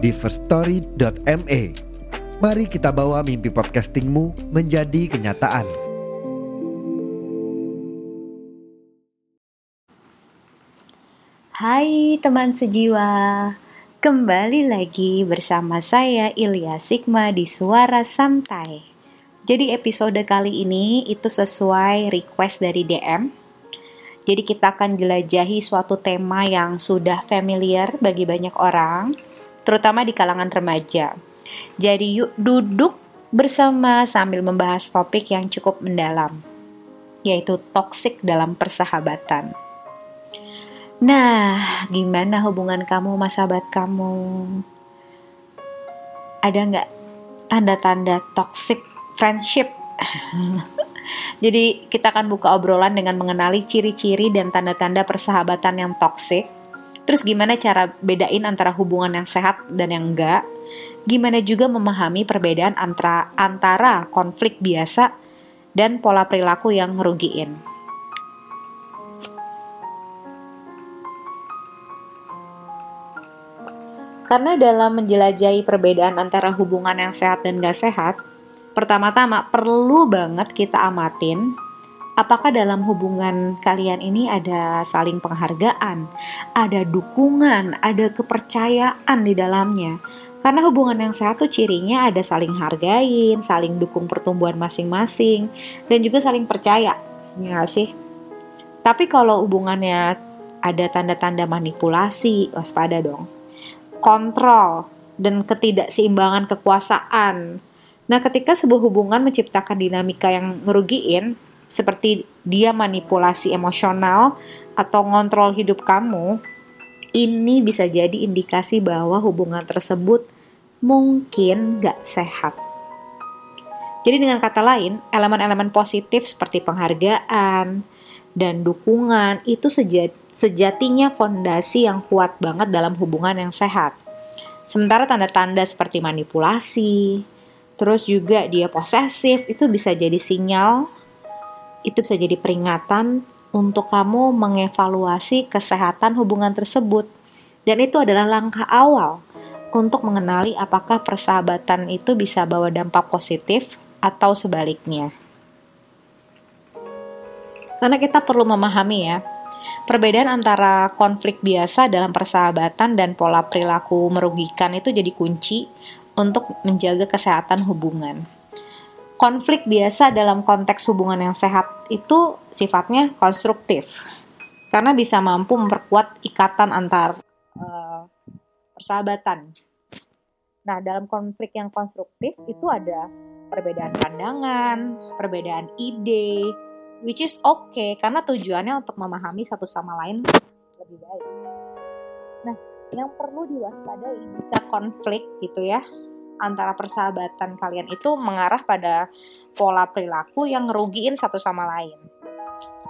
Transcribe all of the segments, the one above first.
di firststory.me. Mari kita bawa mimpi podcastingmu menjadi kenyataan. Hai teman sejiwa, kembali lagi bersama saya Ilya Sigma di Suara Santai. Jadi episode kali ini itu sesuai request dari DM. Jadi kita akan jelajahi suatu tema yang sudah familiar bagi banyak orang, terutama di kalangan remaja. Jadi yuk duduk bersama sambil membahas topik yang cukup mendalam, yaitu toksik dalam persahabatan. Nah, gimana hubungan kamu sama sahabat kamu? Ada nggak tanda-tanda toxic friendship? Jadi kita akan buka obrolan dengan mengenali ciri-ciri dan tanda-tanda persahabatan yang toksik. Terus gimana cara bedain antara hubungan yang sehat dan yang enggak? Gimana juga memahami perbedaan antara antara konflik biasa dan pola perilaku yang ngerugiin? Karena dalam menjelajahi perbedaan antara hubungan yang sehat dan gak sehat, pertama-tama perlu banget kita amatin apakah dalam hubungan kalian ini ada saling penghargaan, ada dukungan, ada kepercayaan di dalamnya. Karena hubungan yang sehat tuh cirinya ada saling hargain, saling dukung pertumbuhan masing-masing, dan juga saling percaya. Ya sih? Tapi kalau hubungannya ada tanda-tanda manipulasi, waspada dong kontrol, dan ketidakseimbangan kekuasaan. Nah, ketika sebuah hubungan menciptakan dinamika yang ngerugiin, seperti dia manipulasi emosional atau ngontrol hidup kamu, ini bisa jadi indikasi bahwa hubungan tersebut mungkin gak sehat. Jadi dengan kata lain, elemen-elemen positif seperti penghargaan dan dukungan itu sejati sejatinya fondasi yang kuat banget dalam hubungan yang sehat. Sementara tanda-tanda seperti manipulasi, terus juga dia posesif, itu bisa jadi sinyal, itu bisa jadi peringatan untuk kamu mengevaluasi kesehatan hubungan tersebut. Dan itu adalah langkah awal untuk mengenali apakah persahabatan itu bisa bawa dampak positif atau sebaliknya. Karena kita perlu memahami ya, Perbedaan antara konflik biasa dalam persahabatan dan pola perilaku merugikan itu jadi kunci untuk menjaga kesehatan hubungan. Konflik biasa dalam konteks hubungan yang sehat itu sifatnya konstruktif karena bisa mampu memperkuat ikatan antar uh, persahabatan. Nah, dalam konflik yang konstruktif itu ada perbedaan pandangan, perbedaan ide, which is okay karena tujuannya untuk memahami satu sama lain lebih baik. Nah, yang perlu diwaspadai jika konflik gitu ya antara persahabatan kalian itu mengarah pada pola perilaku yang ngerugiin satu sama lain.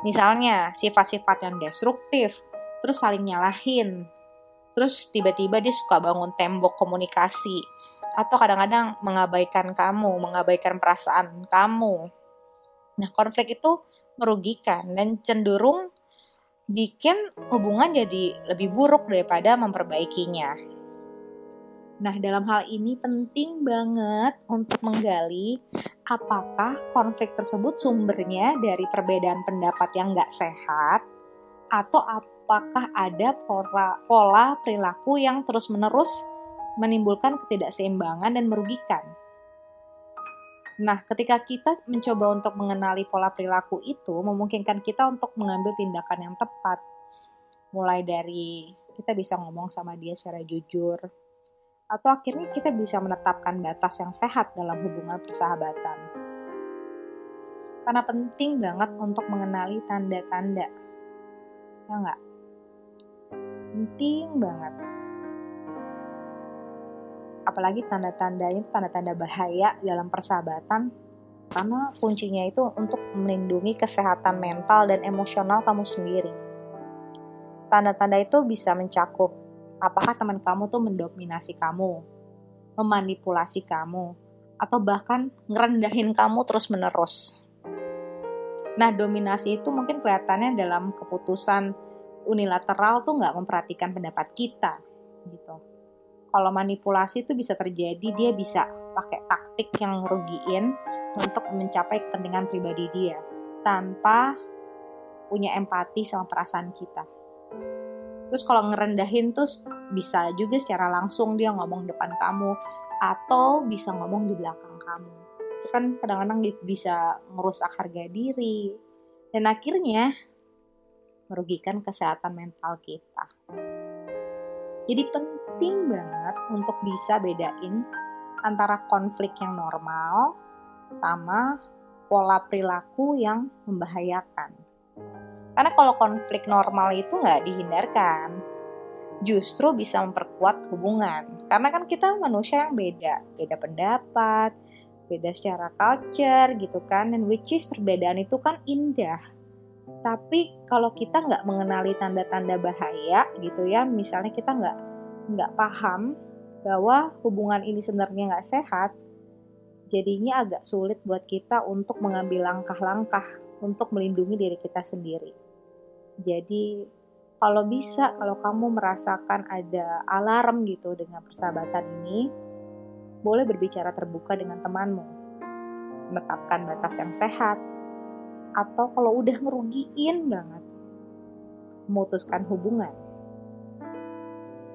Misalnya sifat-sifat yang destruktif, terus saling nyalahin, terus tiba-tiba dia suka bangun tembok komunikasi, atau kadang-kadang mengabaikan kamu, mengabaikan perasaan kamu. Nah, konflik itu merugikan dan cenderung bikin hubungan jadi lebih buruk daripada memperbaikinya. Nah, dalam hal ini penting banget untuk menggali apakah konflik tersebut sumbernya dari perbedaan pendapat yang nggak sehat atau apakah ada pola, pola perilaku yang terus-menerus menimbulkan ketidakseimbangan dan merugikan. Nah, ketika kita mencoba untuk mengenali pola perilaku itu, memungkinkan kita untuk mengambil tindakan yang tepat. Mulai dari kita bisa ngomong sama dia secara jujur, atau akhirnya kita bisa menetapkan batas yang sehat dalam hubungan persahabatan. Karena penting banget untuk mengenali tanda-tanda. Ya enggak? Penting banget. apalagi tanda-tandanya itu tanda-tanda bahaya dalam persahabatan karena kuncinya itu untuk melindungi kesehatan mental dan emosional kamu sendiri. Tanda-tanda itu bisa mencakup apakah teman kamu tuh mendominasi kamu, memanipulasi kamu, atau bahkan ngerendahin kamu terus-menerus. Nah, dominasi itu mungkin kelihatannya dalam keputusan unilateral tuh nggak memperhatikan pendapat kita, gitu. Kalau manipulasi itu bisa terjadi, dia bisa pakai taktik yang ngerugiin untuk mencapai kepentingan pribadi dia tanpa punya empati sama perasaan kita. Terus kalau ngerendahin tuh bisa juga secara langsung dia ngomong depan kamu atau bisa ngomong di belakang kamu. Itu kan kadang-kadang bisa merusak harga diri dan akhirnya merugikan kesehatan mental kita. Jadi penting banget untuk bisa bedain antara konflik yang normal sama pola perilaku yang membahayakan. Karena kalau konflik normal itu nggak dihindarkan, justru bisa memperkuat hubungan. Karena kan kita manusia yang beda, beda pendapat, beda secara culture gitu kan, dan which is perbedaan itu kan indah. Tapi kalau kita nggak mengenali tanda-tanda bahaya gitu ya, misalnya kita nggak nggak paham bahwa hubungan ini sebenarnya nggak sehat, jadinya agak sulit buat kita untuk mengambil langkah-langkah untuk melindungi diri kita sendiri. Jadi kalau bisa, kalau kamu merasakan ada alarm gitu dengan persahabatan ini, boleh berbicara terbuka dengan temanmu. Menetapkan batas yang sehat. Atau kalau udah ngerugiin banget, memutuskan hubungan.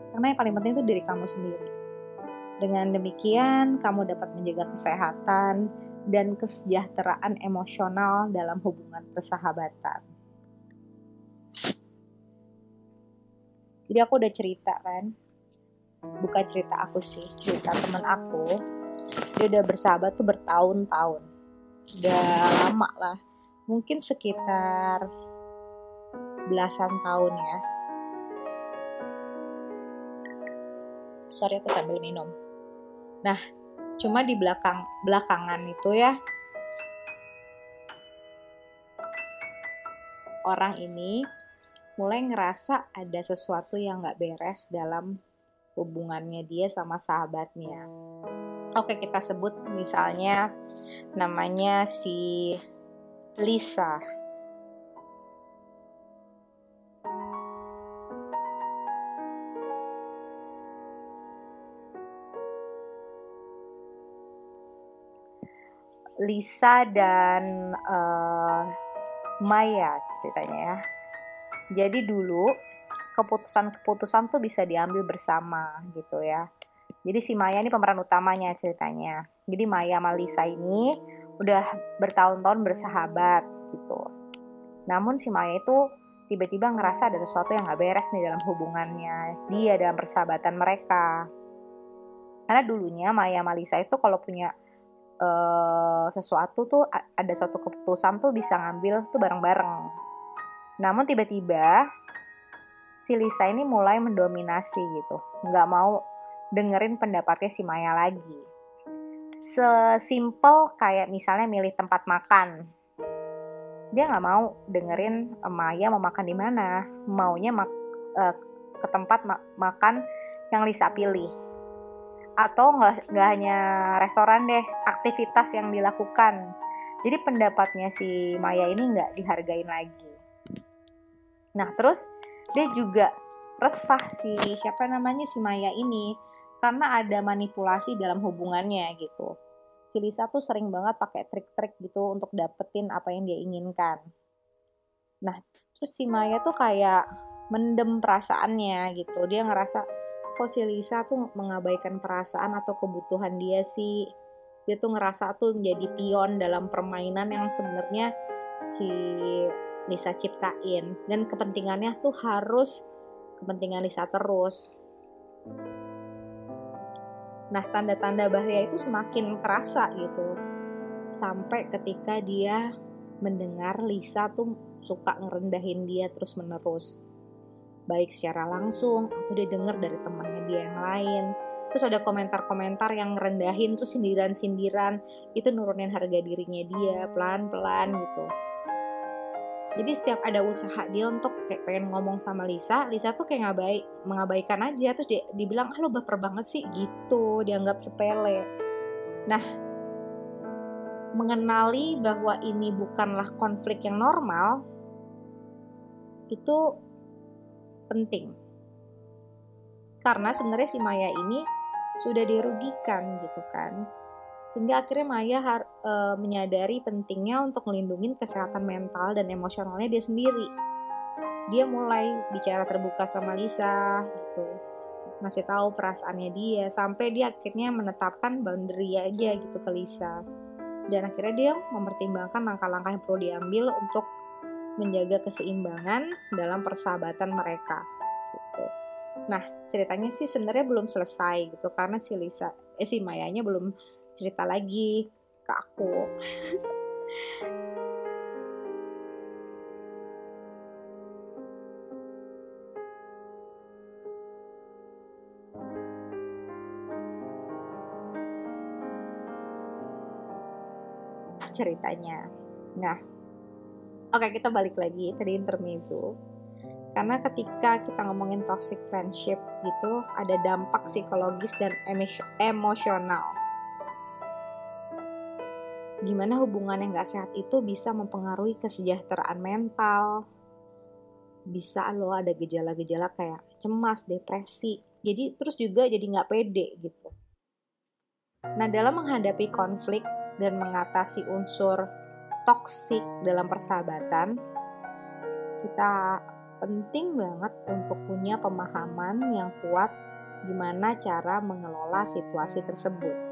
Karena yang paling penting itu diri kamu sendiri. Dengan demikian, kamu dapat menjaga kesehatan dan kesejahteraan emosional dalam hubungan persahabatan. Jadi aku udah cerita kan, bukan cerita aku sih, cerita teman aku. Dia udah bersahabat tuh bertahun-tahun, udah lama lah, mungkin sekitar belasan tahun ya. Sorry aku sambil minum. Nah, cuma di belakang belakangan itu ya orang ini mulai ngerasa ada sesuatu yang nggak beres dalam hubungannya dia sama sahabatnya. Oke, kita sebut misalnya namanya si Lisa. Lisa dan uh, Maya ceritanya ya. Jadi dulu keputusan-keputusan tuh bisa diambil bersama gitu ya. Jadi si Maya ini pemeran utamanya ceritanya. Jadi Maya sama Lisa ini udah bertahun-tahun bersahabat gitu. Namun si Maya itu tiba-tiba ngerasa ada sesuatu yang gak beres nih dalam hubungannya dia dalam persahabatan mereka. Karena dulunya Maya sama Lisa itu kalau punya uh, sesuatu tuh ada suatu keputusan tuh bisa ngambil tuh bareng-bareng. Namun tiba-tiba si Lisa ini mulai mendominasi gitu, nggak mau dengerin pendapatnya si Maya lagi. Sesimpel kayak misalnya milih tempat makan, dia nggak mau dengerin Maya mau makan di mana, maunya mak uh, ke tempat ma makan yang Lisa pilih. Atau nggak nggak hanya restoran deh aktivitas yang dilakukan. Jadi pendapatnya si Maya ini nggak dihargain lagi nah terus dia juga resah si siapa namanya si Maya ini karena ada manipulasi dalam hubungannya gitu. Si Lisa tuh sering banget pakai trik-trik gitu untuk dapetin apa yang dia inginkan. Nah terus si Maya tuh kayak mendem perasaannya gitu. Dia ngerasa kok si Lisa tuh mengabaikan perasaan atau kebutuhan dia sih? Dia tuh ngerasa tuh menjadi pion dalam permainan yang sebenarnya si Lisa ciptain. Dan kepentingannya tuh harus kepentingan Lisa terus. Nah tanda-tanda bahaya itu semakin terasa gitu. Sampai ketika dia mendengar Lisa tuh suka ngerendahin dia terus menerus baik secara langsung atau dia dengar dari temannya dia yang lain. Terus ada komentar-komentar yang rendahin terus sindiran-sindiran. Itu nurunin harga dirinya dia pelan-pelan gitu jadi setiap ada usaha dia untuk kayak pengen ngomong sama Lisa Lisa tuh kayak ngabai mengabaikan aja. Terus dia dibilang ah lo baper banget sih gitu dianggap sepele. Nah mengenali bahwa ini bukanlah konflik yang normal itu penting. Karena sebenarnya si Maya ini sudah dirugikan gitu kan sehingga akhirnya Maya har, e, menyadari pentingnya untuk melindungi kesehatan mental dan emosionalnya dia sendiri. Dia mulai bicara terbuka sama Lisa gitu, ngasih tahu perasaannya dia sampai dia akhirnya menetapkan boundary aja gitu ke Lisa. Dan akhirnya dia mempertimbangkan langkah-langkah yang perlu diambil untuk menjaga keseimbangan dalam persahabatan mereka. Gitu. Nah, ceritanya sih sebenarnya belum selesai gitu karena si Lisa, eh si Mayanya belum cerita lagi ke aku ceritanya. Nah, oke kita balik lagi tadi intermezzo. Karena ketika kita ngomongin toxic friendship gitu, ada dampak psikologis dan emosional gimana hubungan yang gak sehat itu bisa mempengaruhi kesejahteraan mental, bisa lo ada gejala-gejala kayak cemas, depresi, jadi terus juga jadi nggak pede gitu. Nah dalam menghadapi konflik dan mengatasi unsur toksik dalam persahabatan, kita penting banget untuk punya pemahaman yang kuat gimana cara mengelola situasi tersebut.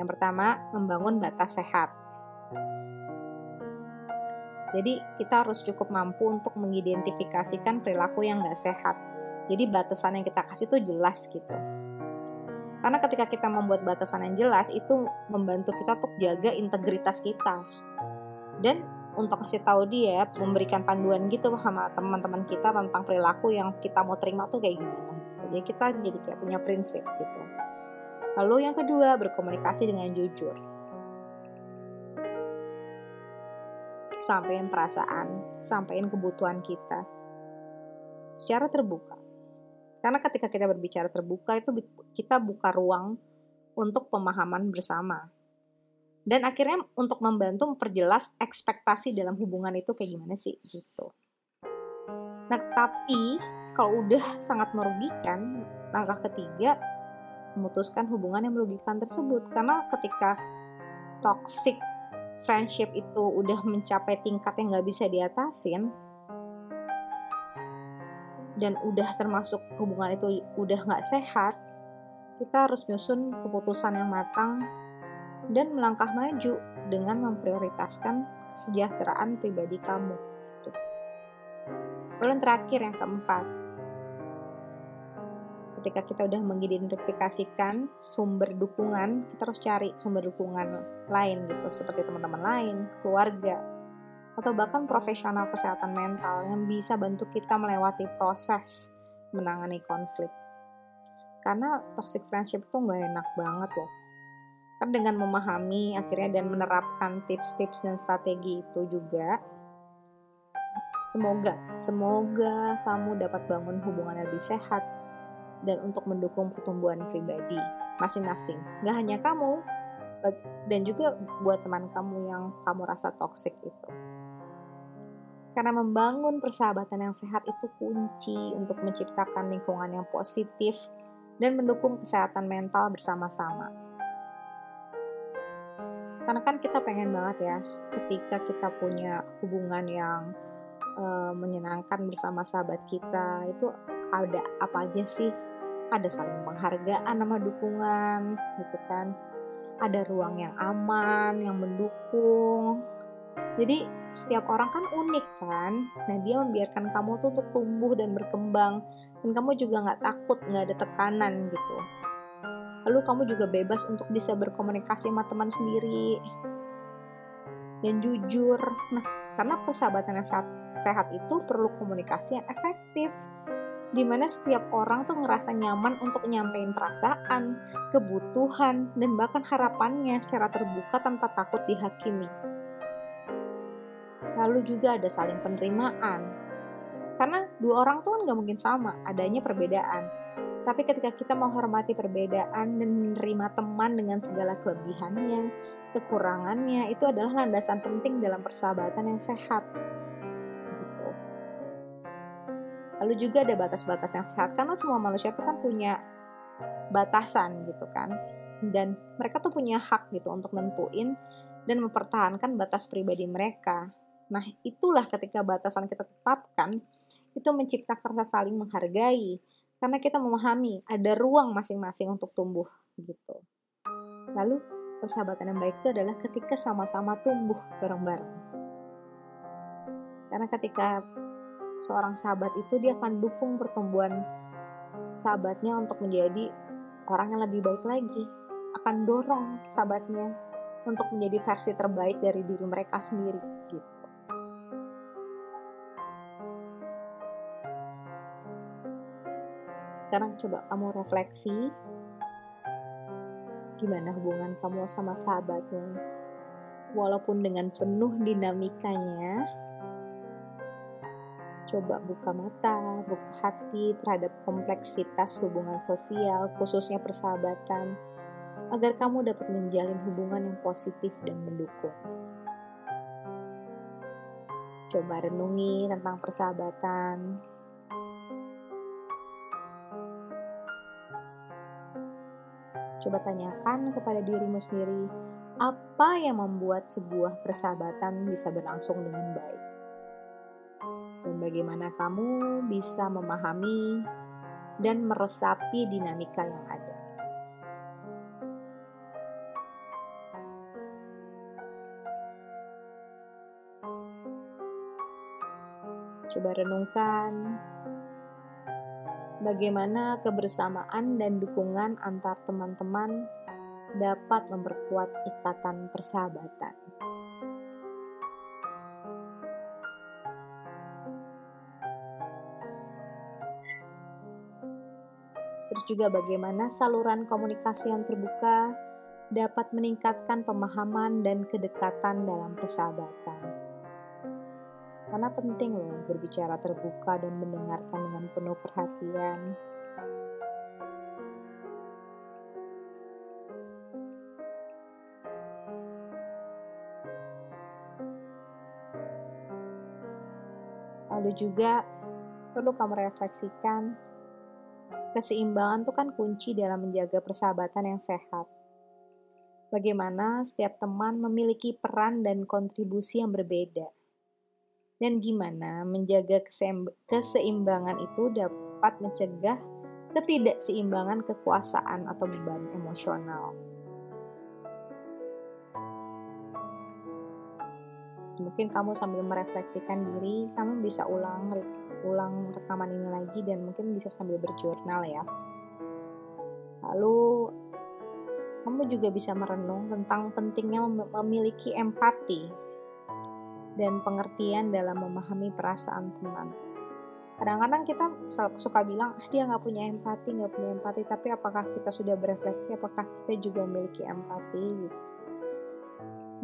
Yang pertama, membangun batas sehat. Jadi kita harus cukup mampu untuk mengidentifikasikan perilaku yang nggak sehat. Jadi batasan yang kita kasih itu jelas gitu. Karena ketika kita membuat batasan yang jelas itu membantu kita untuk jaga integritas kita. Dan untuk kasih tahu dia, memberikan panduan gitu sama teman-teman kita tentang perilaku yang kita mau terima tuh kayak gimana. Jadi kita jadi kayak punya prinsip gitu. Lalu yang kedua, berkomunikasi dengan jujur. Sampaikan perasaan, sampaikan kebutuhan kita secara terbuka. Karena ketika kita berbicara terbuka itu kita buka ruang untuk pemahaman bersama. Dan akhirnya untuk membantu memperjelas ekspektasi dalam hubungan itu kayak gimana sih gitu. Nah, tapi kalau udah sangat merugikan, langkah ketiga memutuskan hubungan yang merugikan tersebut. Karena ketika toxic friendship itu udah mencapai tingkat yang nggak bisa diatasin dan udah termasuk hubungan itu udah nggak sehat kita harus nyusun keputusan yang matang dan melangkah maju dengan memprioritaskan kesejahteraan pribadi kamu. Lalu yang terakhir yang keempat, ketika kita udah mengidentifikasikan sumber dukungan, kita harus cari sumber dukungan lain gitu, seperti teman-teman lain, keluarga, atau bahkan profesional kesehatan mental yang bisa bantu kita melewati proses menangani konflik. Karena toxic friendship itu nggak enak banget loh. Kan dengan memahami akhirnya dan menerapkan tips-tips dan strategi itu juga, semoga, semoga kamu dapat bangun hubungan yang lebih sehat, dan untuk mendukung pertumbuhan pribadi masing-masing. Gak hanya kamu, dan juga buat teman kamu yang kamu rasa toxic itu. Karena membangun persahabatan yang sehat itu kunci untuk menciptakan lingkungan yang positif dan mendukung kesehatan mental bersama-sama. Karena kan kita pengen banget ya, ketika kita punya hubungan yang uh, menyenangkan bersama sahabat kita, itu ada apa aja sih ada saling penghargaan sama dukungan gitu kan. Ada ruang yang aman yang mendukung. Jadi setiap orang kan unik kan. Nah dia membiarkan kamu tuh untuk tumbuh dan berkembang. Dan kamu juga nggak takut nggak ada tekanan gitu. Lalu kamu juga bebas untuk bisa berkomunikasi sama teman sendiri. Dan jujur. Nah karena persahabatan yang sehat, itu perlu komunikasi yang efektif di mana setiap orang tuh ngerasa nyaman untuk nyampein perasaan, kebutuhan, dan bahkan harapannya secara terbuka tanpa takut dihakimi. Lalu juga ada saling penerimaan. Karena dua orang tuh kan gak mungkin sama, adanya perbedaan. Tapi ketika kita menghormati perbedaan dan menerima teman dengan segala kelebihannya, kekurangannya, itu adalah landasan penting dalam persahabatan yang sehat Lalu juga ada batas-batas yang sehat karena semua manusia itu kan punya batasan gitu kan. Dan mereka tuh punya hak gitu untuk nentuin dan mempertahankan batas pribadi mereka. Nah, itulah ketika batasan kita tetapkan, itu menciptakan rasa saling menghargai. Karena kita memahami ada ruang masing-masing untuk tumbuh gitu. Lalu, persahabatan yang baik itu adalah ketika sama-sama tumbuh bareng-bareng. Karena ketika seorang sahabat itu dia akan dukung pertumbuhan sahabatnya untuk menjadi orang yang lebih baik lagi akan dorong sahabatnya untuk menjadi versi terbaik dari diri mereka sendiri gitu. Sekarang coba kamu refleksi gimana hubungan kamu sama sahabatnya. Walaupun dengan penuh dinamikanya, coba buka mata, buka hati terhadap kompleksitas hubungan sosial, khususnya persahabatan, agar kamu dapat menjalin hubungan yang positif dan mendukung. Coba renungi tentang persahabatan. Coba tanyakan kepada dirimu sendiri, apa yang membuat sebuah persahabatan bisa berlangsung dengan baik bagaimana kamu bisa memahami dan meresapi dinamika yang ada. Coba renungkan bagaimana kebersamaan dan dukungan antar teman-teman dapat memperkuat ikatan persahabatan. Juga bagaimana saluran komunikasi yang terbuka dapat meningkatkan pemahaman dan kedekatan dalam persahabatan. Karena penting loh berbicara terbuka dan mendengarkan dengan penuh perhatian. Lalu juga perlu kamu refleksikan Keseimbangan itu kan kunci dalam menjaga persahabatan yang sehat. Bagaimana setiap teman memiliki peran dan kontribusi yang berbeda. Dan gimana menjaga keseimbangan itu dapat mencegah ketidakseimbangan kekuasaan atau beban emosional. Mungkin kamu sambil merefleksikan diri, kamu bisa ulang ulang rekaman ini lagi dan mungkin bisa sambil berjurnal ya. Lalu kamu juga bisa merenung tentang pentingnya memiliki empati dan pengertian dalam memahami perasaan teman. Kadang-kadang kita suka bilang, ah, dia nggak punya empati, nggak punya empati. Tapi apakah kita sudah berefleksi? Apakah kita juga memiliki empati? Gitu.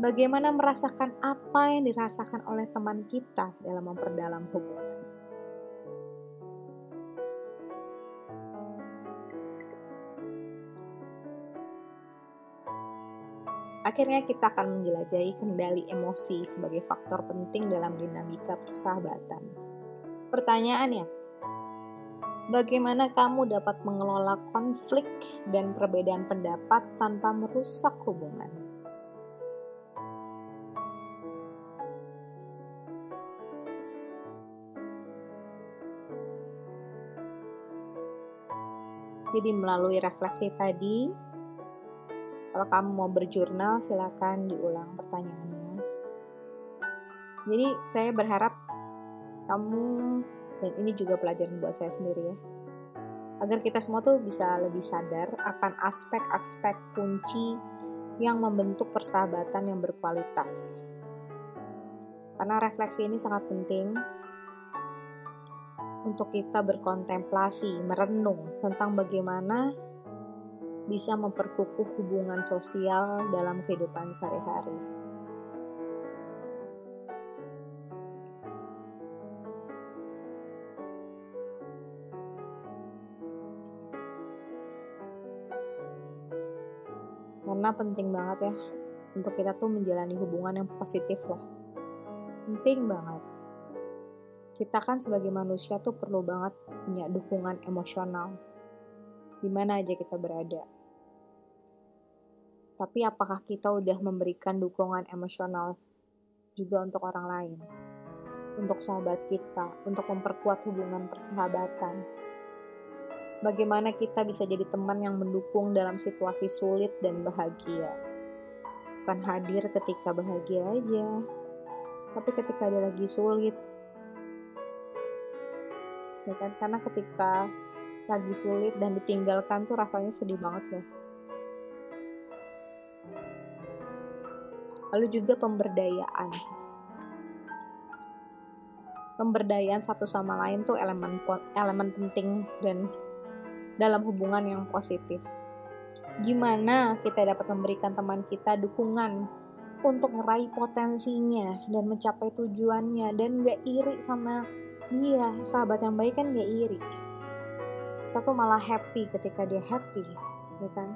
Bagaimana merasakan apa yang dirasakan oleh teman kita dalam memperdalam hubungan? Akhirnya kita akan menjelajahi kendali emosi sebagai faktor penting dalam dinamika persahabatan. Pertanyaannya, bagaimana kamu dapat mengelola konflik dan perbedaan pendapat tanpa merusak hubungan? Jadi melalui refleksi tadi, kalau kamu mau berjurnal, silakan diulang pertanyaannya. Jadi saya berharap kamu dan ini juga pelajaran buat saya sendiri ya. Agar kita semua tuh bisa lebih sadar akan aspek-aspek kunci yang membentuk persahabatan yang berkualitas. Karena refleksi ini sangat penting. untuk kita berkontemplasi, merenung tentang bagaimana bisa memperkukuh hubungan sosial dalam kehidupan sehari-hari. Karena penting banget ya untuk kita tuh menjalani hubungan yang positif loh. Penting banget kita kan sebagai manusia tuh perlu banget punya dukungan emosional di mana aja kita berada. Tapi apakah kita udah memberikan dukungan emosional juga untuk orang lain? Untuk sahabat kita, untuk memperkuat hubungan persahabatan. Bagaimana kita bisa jadi teman yang mendukung dalam situasi sulit dan bahagia? Bukan hadir ketika bahagia aja, tapi ketika dia lagi sulit, ya kan karena ketika lagi sulit dan ditinggalkan tuh rasanya sedih banget loh lalu juga pemberdayaan pemberdayaan satu sama lain tuh elemen elemen penting dan dalam hubungan yang positif gimana kita dapat memberikan teman kita dukungan untuk ngeraih potensinya dan mencapai tujuannya dan gak iri sama Iya, sahabat yang baik kan gak iri. Kita tuh malah happy ketika dia happy, ya kan?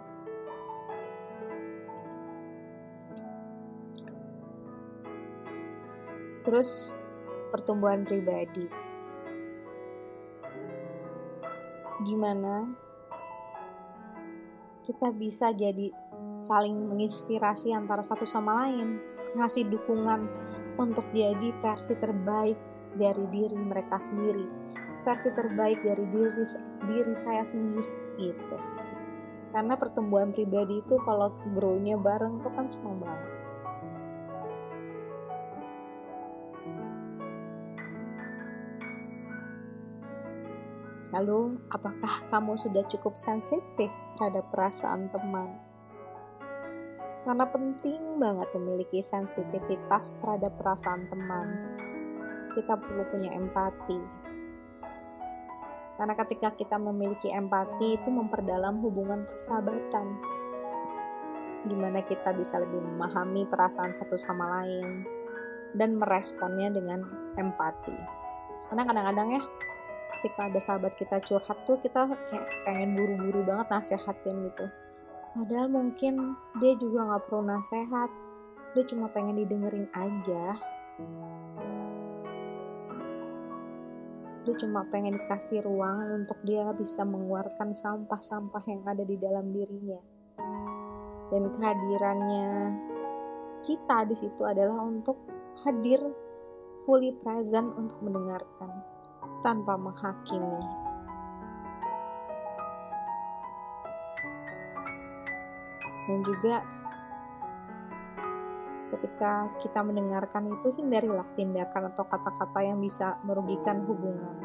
Terus pertumbuhan pribadi. Gimana kita bisa jadi saling menginspirasi antara satu sama lain, ngasih dukungan untuk jadi versi terbaik dari diri mereka sendiri versi terbaik dari diri diri saya sendiri gitu karena pertumbuhan pribadi itu kalau grow-nya bareng tuh kan senang banget Lalu, apakah kamu sudah cukup sensitif terhadap perasaan teman? Karena penting banget memiliki sensitivitas terhadap perasaan teman kita perlu punya empati. Karena ketika kita memiliki empati itu memperdalam hubungan persahabatan. Di mana kita bisa lebih memahami perasaan satu sama lain dan meresponnya dengan empati. Karena kadang-kadang ya ketika ada sahabat kita curhat tuh kita kayak pengen buru-buru banget nasehatin gitu. Padahal mungkin dia juga nggak perlu nasehat, dia cuma pengen didengerin aja dia cuma pengen dikasih ruang untuk dia bisa mengeluarkan sampah-sampah yang ada di dalam dirinya. Dan kehadirannya kita di situ adalah untuk hadir fully present untuk mendengarkan tanpa menghakimi. Dan juga ketika kita mendengarkan itu hindarilah tindakan atau kata-kata yang bisa merugikan hubungan.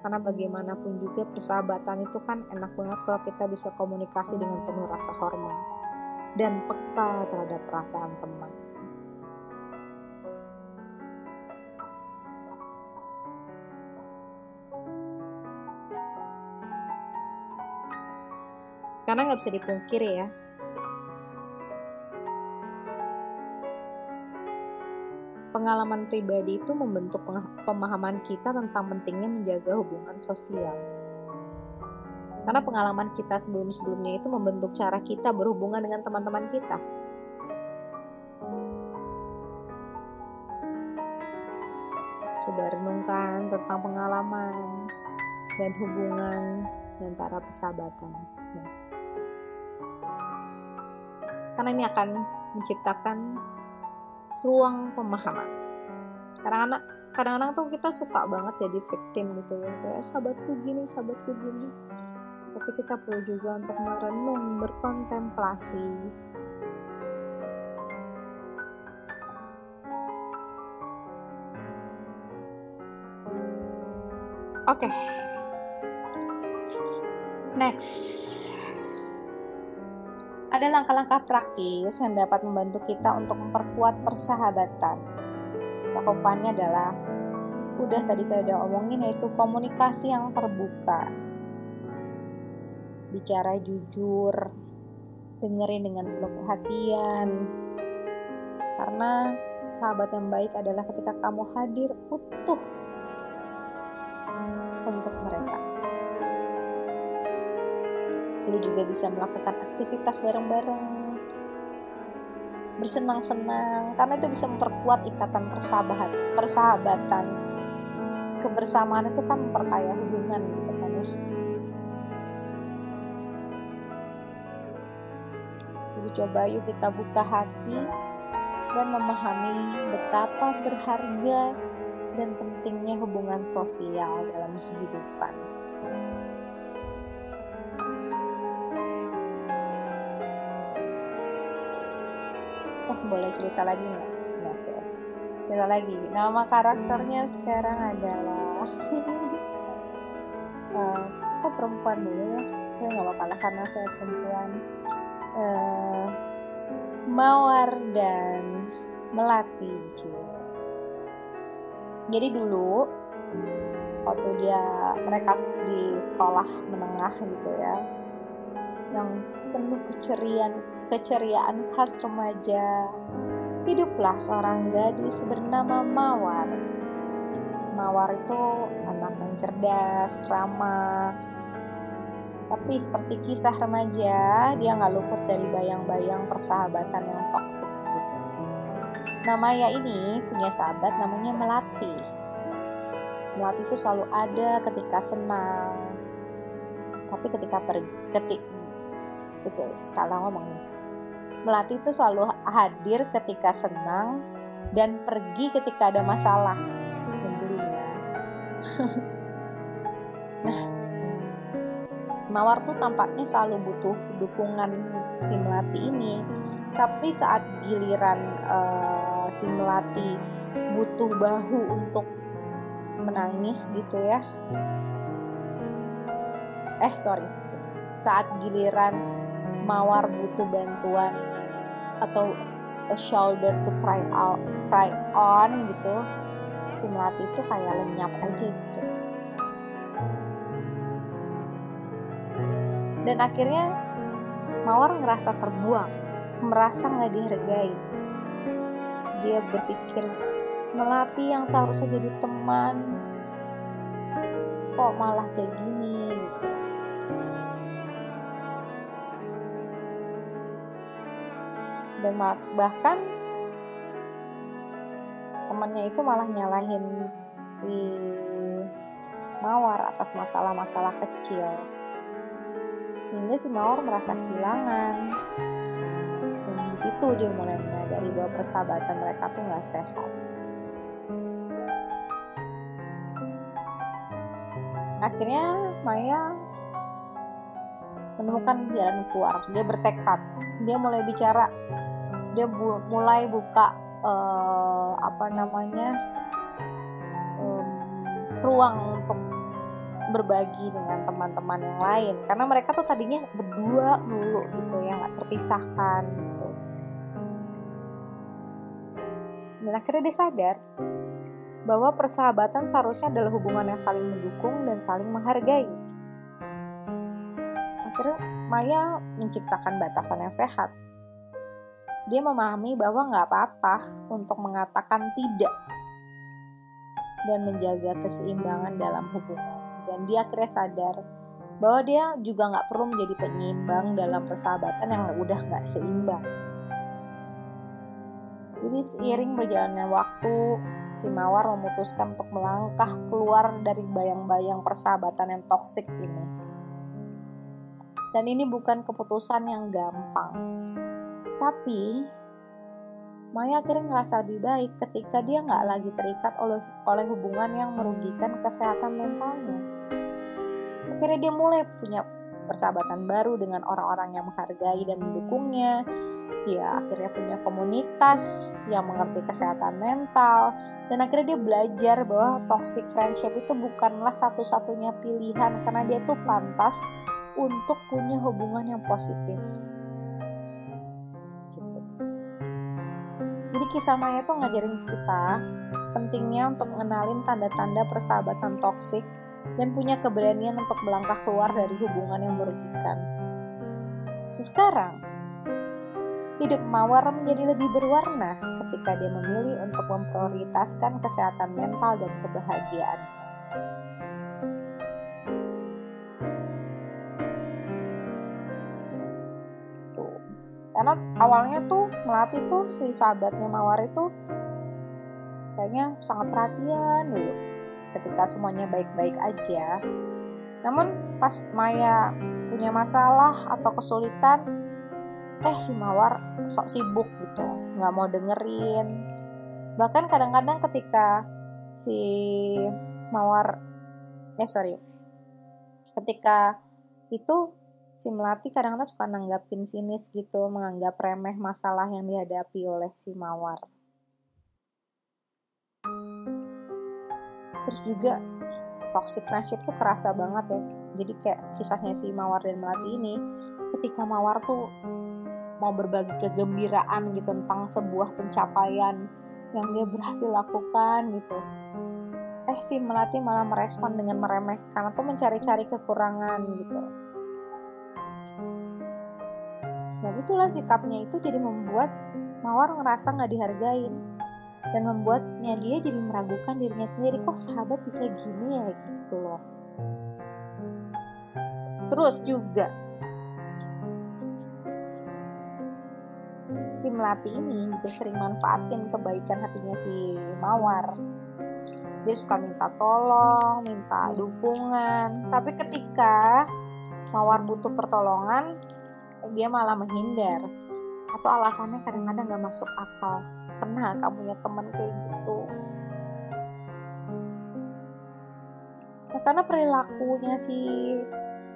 Karena bagaimanapun juga persahabatan itu kan enak banget kalau kita bisa komunikasi dengan penuh rasa hormat dan peka terhadap perasaan teman. Karena nggak bisa dipungkiri ya, pengalaman pribadi itu membentuk pemahaman kita tentang pentingnya menjaga hubungan sosial. Karena pengalaman kita sebelum-sebelumnya itu membentuk cara kita berhubungan dengan teman-teman kita. Coba renungkan tentang pengalaman dan hubungan antara persahabatan. Karena ini akan menciptakan ruang pemahaman. Kadang-kadang kadang-kadang tuh kita suka banget jadi victim gitu kayak sahabatku gini sahabatku gini. Tapi kita perlu juga untuk merenung berkontemplasi. Oke, okay. next ada langkah-langkah praktis yang dapat membantu kita untuk memperkuat persahabatan. Cakupannya adalah udah tadi saya udah omongin yaitu komunikasi yang terbuka bicara jujur dengerin dengan penuh perhatian karena sahabat yang baik adalah ketika kamu hadir utuh lu juga bisa melakukan aktivitas bareng-bareng. Bersenang-senang karena itu bisa memperkuat ikatan persahabatan persahabatan. Kebersamaan itu kan memperkaya hubungan gitu kan ya. Jadi coba yuk kita buka hati dan memahami betapa berharga dan pentingnya hubungan sosial dalam kehidupan. Boleh cerita lagi nggak? Cerita lagi. Nama karakternya sekarang adalah uh, kok perempuan dulu ya? Saya nggak apa-apa lah karena saya perempuan. Uh, Mawar dan Melati. Jadi dulu waktu dia mereka di sekolah menengah gitu ya yang penuh keceriaan keceriaan khas remaja, hiduplah seorang gadis bernama Mawar. Mawar itu anak yang cerdas, ramah, tapi seperti kisah remaja, dia nggak luput dari bayang-bayang persahabatan yang toksik. Nah Maya ini punya sahabat namanya Melati. Melati itu selalu ada ketika senang, tapi ketika pergi, ketik, itu salah ngomong nih Melati itu selalu hadir ketika senang dan pergi ketika ada masalah. Nah, Mawar tuh tampaknya selalu butuh dukungan si Melati ini. Tapi saat giliran uh, si Melati butuh bahu untuk menangis gitu ya. Eh sorry, saat giliran Mawar butuh bantuan atau a shoulder to cry out cry on gitu si melati itu kayak lenyap aja gitu. Dan akhirnya mawar ngerasa terbuang merasa nggak dihargai. Dia berpikir melati yang seharusnya jadi teman kok malah kayak gini dan bahkan temannya itu malah nyalahin si Mawar atas masalah-masalah kecil. Sehingga si Mawar merasa kehilangan. Dan di situ dia mulai menyadari bahwa persahabatan mereka tuh nggak sehat. Akhirnya Maya menemukan jalan keluar. Dia bertekad. Dia mulai bicara dia bu mulai buka uh, apa namanya um, ruang untuk berbagi dengan teman-teman yang lain. Karena mereka tuh tadinya berdua dulu gitu ya nggak terpisahkan gitu. Dan akhirnya dia sadar bahwa persahabatan seharusnya adalah hubungan yang saling mendukung dan saling menghargai. Akhirnya Maya menciptakan batasan yang sehat dia memahami bahwa nggak apa-apa untuk mengatakan tidak dan menjaga keseimbangan dalam hubungan. Dan dia akhirnya sadar bahwa dia juga nggak perlu menjadi penyeimbang dalam persahabatan yang udah nggak seimbang. Jadi seiring berjalannya waktu, si Mawar memutuskan untuk melangkah keluar dari bayang-bayang persahabatan yang toksik ini. Dan ini bukan keputusan yang gampang, tapi Maya akhirnya ngerasa lebih baik ketika dia nggak lagi terikat oleh, oleh hubungan yang merugikan kesehatan mentalnya. Akhirnya dia mulai punya persahabatan baru dengan orang-orang yang menghargai dan mendukungnya. Dia akhirnya punya komunitas yang mengerti kesehatan mental. Dan akhirnya dia belajar bahwa toxic friendship itu bukanlah satu-satunya pilihan karena dia tuh pantas untuk punya hubungan yang positif. Jadi kisah Maya tuh ngajarin kita pentingnya untuk mengenalin tanda-tanda persahabatan toksik dan punya keberanian untuk melangkah keluar dari hubungan yang merugikan. Sekarang, hidup Mawar menjadi lebih berwarna ketika dia memilih untuk memprioritaskan kesehatan mental dan kebahagiaan. Karena awalnya tuh melatih tuh si sahabatnya Mawar itu kayaknya sangat perhatian dulu ketika semuanya baik-baik aja. Namun pas Maya punya masalah atau kesulitan, eh si Mawar sok sibuk gitu, nggak mau dengerin. Bahkan kadang-kadang ketika si Mawar, eh sorry, ketika itu si Melati kadang-kadang suka nanggapin sinis gitu, menganggap remeh masalah yang dihadapi oleh si Mawar. terus juga toxic friendship tuh kerasa banget ya. Jadi kayak kisahnya si Mawar dan Melati ini ketika Mawar tuh mau berbagi kegembiraan gitu tentang sebuah pencapaian yang dia berhasil lakukan gitu. Eh si Melati malah merespon dengan meremehkan atau mencari-cari kekurangan gitu itulah sikapnya itu jadi membuat Mawar ngerasa nggak dihargain. Dan membuatnya dia jadi meragukan dirinya sendiri. Kok sahabat bisa gini ya gitu loh. Terus juga si Melati ini juga sering manfaatin kebaikan hatinya si Mawar. Dia suka minta tolong, minta dukungan. Tapi ketika Mawar butuh pertolongan dia malah menghindar. Atau alasannya kadang-kadang gak masuk akal. Pernah kamu punya teman kayak gitu? Nah, karena perilakunya si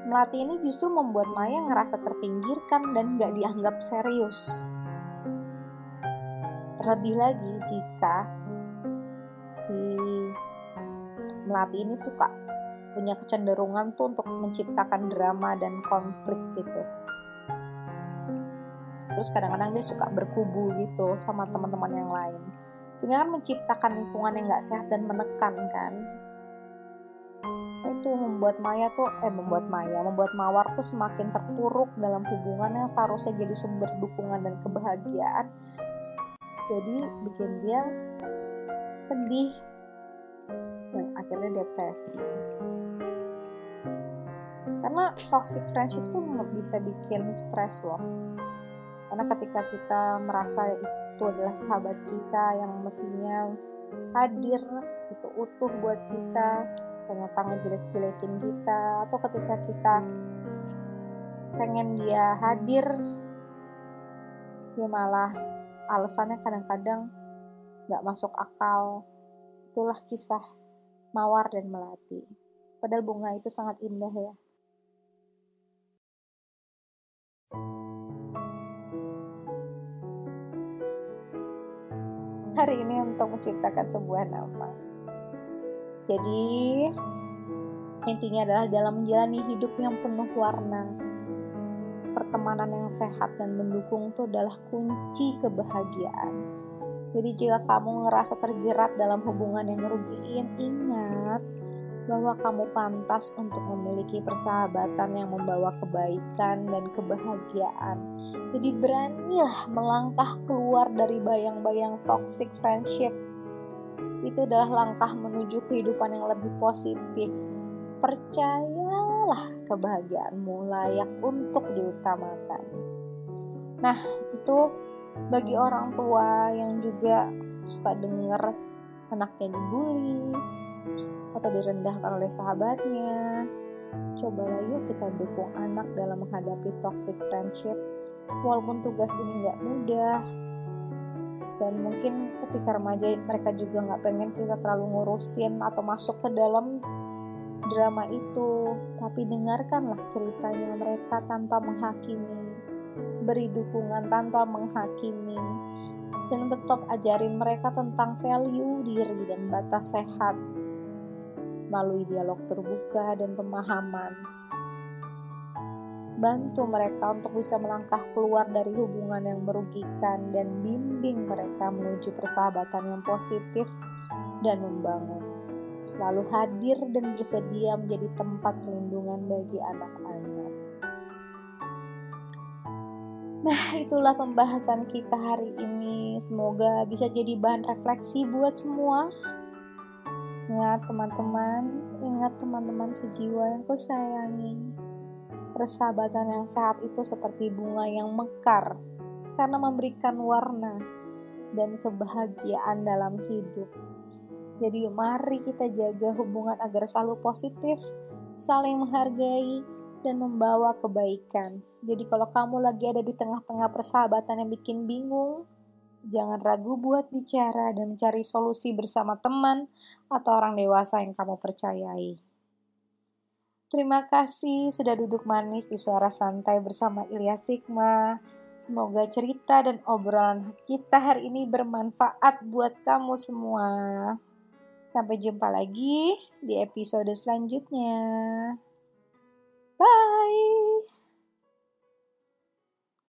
Melati ini justru membuat Maya ngerasa terpinggirkan dan gak dianggap serius. Terlebih lagi jika si Melati ini suka punya kecenderungan tuh untuk menciptakan drama dan konflik gitu terus kadang-kadang dia suka berkubu gitu sama teman-teman yang lain. Sehingga kan menciptakan lingkungan yang gak sehat dan menekan kan. Itu membuat Maya tuh eh membuat Maya membuat Mawar tuh semakin terpuruk dalam hubungan yang seharusnya jadi sumber dukungan dan kebahagiaan. Jadi bikin dia sedih dan akhirnya depresi. Karena toxic friendship tuh bisa bikin stres loh karena ketika kita merasa itu adalah sahabat kita yang mestinya hadir itu utuh buat kita ternyata ngejelek-jelekin kita atau ketika kita pengen dia hadir dia malah alasannya kadang-kadang nggak masuk akal. Itulah kisah mawar dan melati. Padahal bunga itu sangat indah ya hari ini untuk menciptakan sebuah nama. Jadi, intinya adalah dalam menjalani hidup yang penuh warna, pertemanan yang sehat dan mendukung itu adalah kunci kebahagiaan. Jadi jika kamu ngerasa terjerat dalam hubungan yang ngerugiin, ingat bahwa kamu pantas untuk memiliki persahabatan yang membawa kebaikan dan kebahagiaan. Jadi beranilah melangkah keluar dari bayang-bayang toxic friendship. Itu adalah langkah menuju kehidupan yang lebih positif. Percayalah kebahagiaanmu layak untuk diutamakan. Nah, itu bagi orang tua yang juga suka denger anaknya dibully, atau direndahkan oleh sahabatnya. Cobalah yuk kita dukung anak dalam menghadapi toxic friendship. Walaupun tugas ini nggak mudah, dan mungkin ketika remaja mereka juga nggak pengen kita terlalu ngurusin atau masuk ke dalam drama itu. Tapi dengarkanlah ceritanya mereka tanpa menghakimi. Beri dukungan tanpa menghakimi. Dan tetap ajarin mereka tentang value diri dan batas sehat melalui dialog terbuka dan pemahaman. Bantu mereka untuk bisa melangkah keluar dari hubungan yang merugikan dan bimbing mereka menuju persahabatan yang positif dan membangun. Selalu hadir dan bersedia menjadi tempat perlindungan bagi anak-anak. Nah, itulah pembahasan kita hari ini. Semoga bisa jadi bahan refleksi buat semua. Ingat teman-teman, ingat teman-teman sejiwa yang kusayangi. Persahabatan yang sehat itu seperti bunga yang mekar karena memberikan warna dan kebahagiaan dalam hidup. Jadi mari kita jaga hubungan agar selalu positif, saling menghargai, dan membawa kebaikan. Jadi kalau kamu lagi ada di tengah-tengah persahabatan yang bikin bingung, jangan ragu buat bicara dan mencari solusi bersama teman atau orang dewasa yang kamu percayai. Terima kasih sudah duduk manis di suara santai bersama Ilya Sigma. Semoga cerita dan obrolan kita hari ini bermanfaat buat kamu semua. Sampai jumpa lagi di episode selanjutnya. Bye.